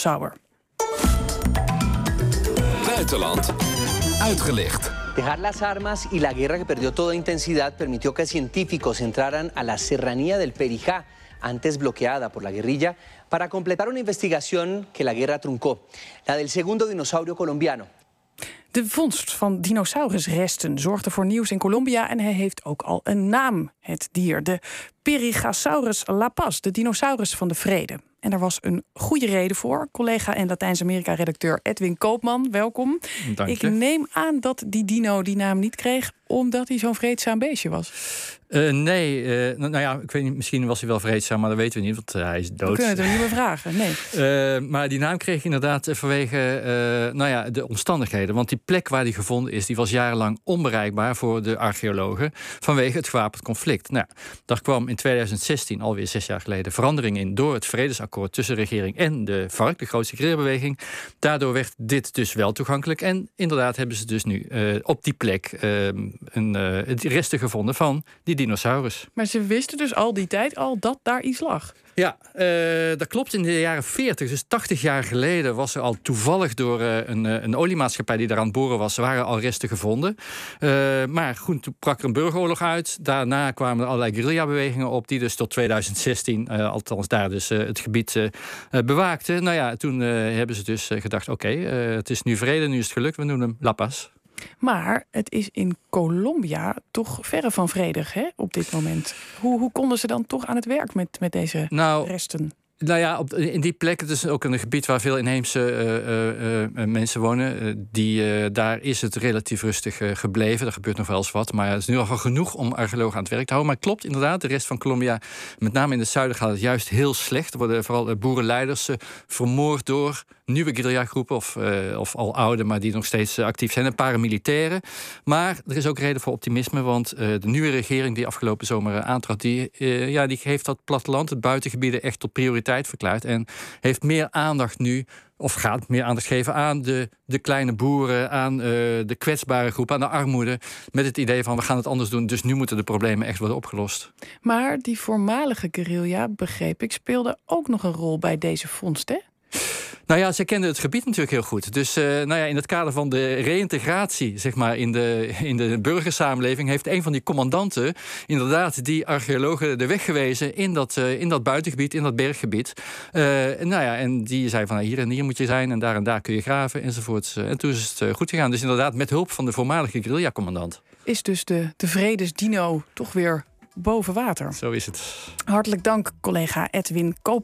Sauer. Buitenland uitgelicht. Dejar las armas y la guerra que perdió toda intensidad permitió que científicos entraran a la serranía del Perijá, antes bloqueada por la guerrilla, para completar una investigación que la guerra truncó, la del segundo dinosaurio colombiano. De vondst van dinosaurusresten zorgde voor nieuws in Colombia en hij heeft ook al een naam, het dier. De Perigasaurus la Paz, de dinosaurus van de vrede. En daar was een goede reden voor. Collega en Latijns-Amerika-redacteur Edwin Koopman, welkom. Dank Ik je. neem aan dat die dino die naam niet kreeg omdat hij zo'n vreedzaam beestje was. Eh, nee, eh, nou, nou ja, ik weet niet, misschien was hij wel vreedzaam, maar dat weten we niet, want eh, hij is We dood. kunnen het hem niet meer vragen. Nee. Maar die naam kreeg hij inderdaad vanwege nou ja, de omstandigheden. Want die plek waar die gevonden is, die was jarenlang onbereikbaar voor de archeologen vanwege het gewapend conflict. Nou, daar kwam in 2016, alweer zes jaar geleden, verandering in door het vredesakkoord tussen de regering en de FARC, de grootste guerrillabeweging. Daardoor werd dit dus wel toegankelijk. En inderdaad hebben ze dus nu op die plek eh, een, eh, resten gevonden van die dinosaurus. Maar ze wisten dus al die tijd al dat daar iets lag. Ja, eh, dat klopt. In de jaren 40, dus 80 jaar geleden, was er al toevallig door eh, een, een oliemaatschappij die daar aan het boren was, waren al resten gevonden. Eh, maar goed, toen brak er een burgeroorlog uit. Daarna kwamen er allerlei guerrillabewegingen op, die dus tot 2016, eh, althans daar dus eh, het gebied bewaakten. Nou ja, toen eh, hebben ze dus gedacht: oké, eh, het is nu vrede, nu is het gelukt, we noemen hem La Paz. Maar het is in Colombia toch verre van vredig hè, op dit moment. Hoe, hoe konden ze dan toch aan het werk met, met deze Nou, resten? Nou ja, op, in die plek, het is ook een gebied waar veel inheemse eh, eh, eh, mensen wonen. die, daar is het relatief rustig gebleven. Er gebeurt nog wel eens wat, maar het is nu al genoeg om archeologen aan het werk te houden. Maar het klopt inderdaad, de rest van Colombia, met name in het zuiden, gaat het juist heel slecht. Er worden vooral boerenleiders vermoord door nieuwe guerrilla-groepen, of, eh, of al oude, maar die nog steeds eh, actief zijn, en paramilitairen. Maar er is ook reden voor optimisme, want eh, de nieuwe regering die afgelopen zomer aantrad, die, ja, die heeft dat platteland, het buitengebieden, echt tot prioriteit verklaard. En heeft meer aandacht nu, of gaat meer aandacht geven aan de, de kleine boeren, aan de kwetsbare groep, aan de armoede. Met het idee van we gaan het anders doen, dus nu moeten de problemen echt worden opgelost. Maar die voormalige guerrilla, begreep ik, speelde ook nog een rol bij deze vondst, hè? Nou ja, zij kenden het gebied natuurlijk heel goed. Dus eh, nou ja, in het kader van de reïntegratie zeg maar, in, de, in de burgersamenleving... heeft een van die commandanten inderdaad die archeologen de weg gewezen... in dat, eh, in dat buitengebied, in dat berggebied. Eh, nou ja, en die zei van nou, hier en hier moet je zijn... en daar en daar kun je graven enzovoorts. En toen is het goed gegaan. Dus inderdaad met hulp van de voormalige guerrilla-commandant. Is dus de, de vredesdino toch weer boven water. Zo is het. Hartelijk dank, collega Edwin Koopman.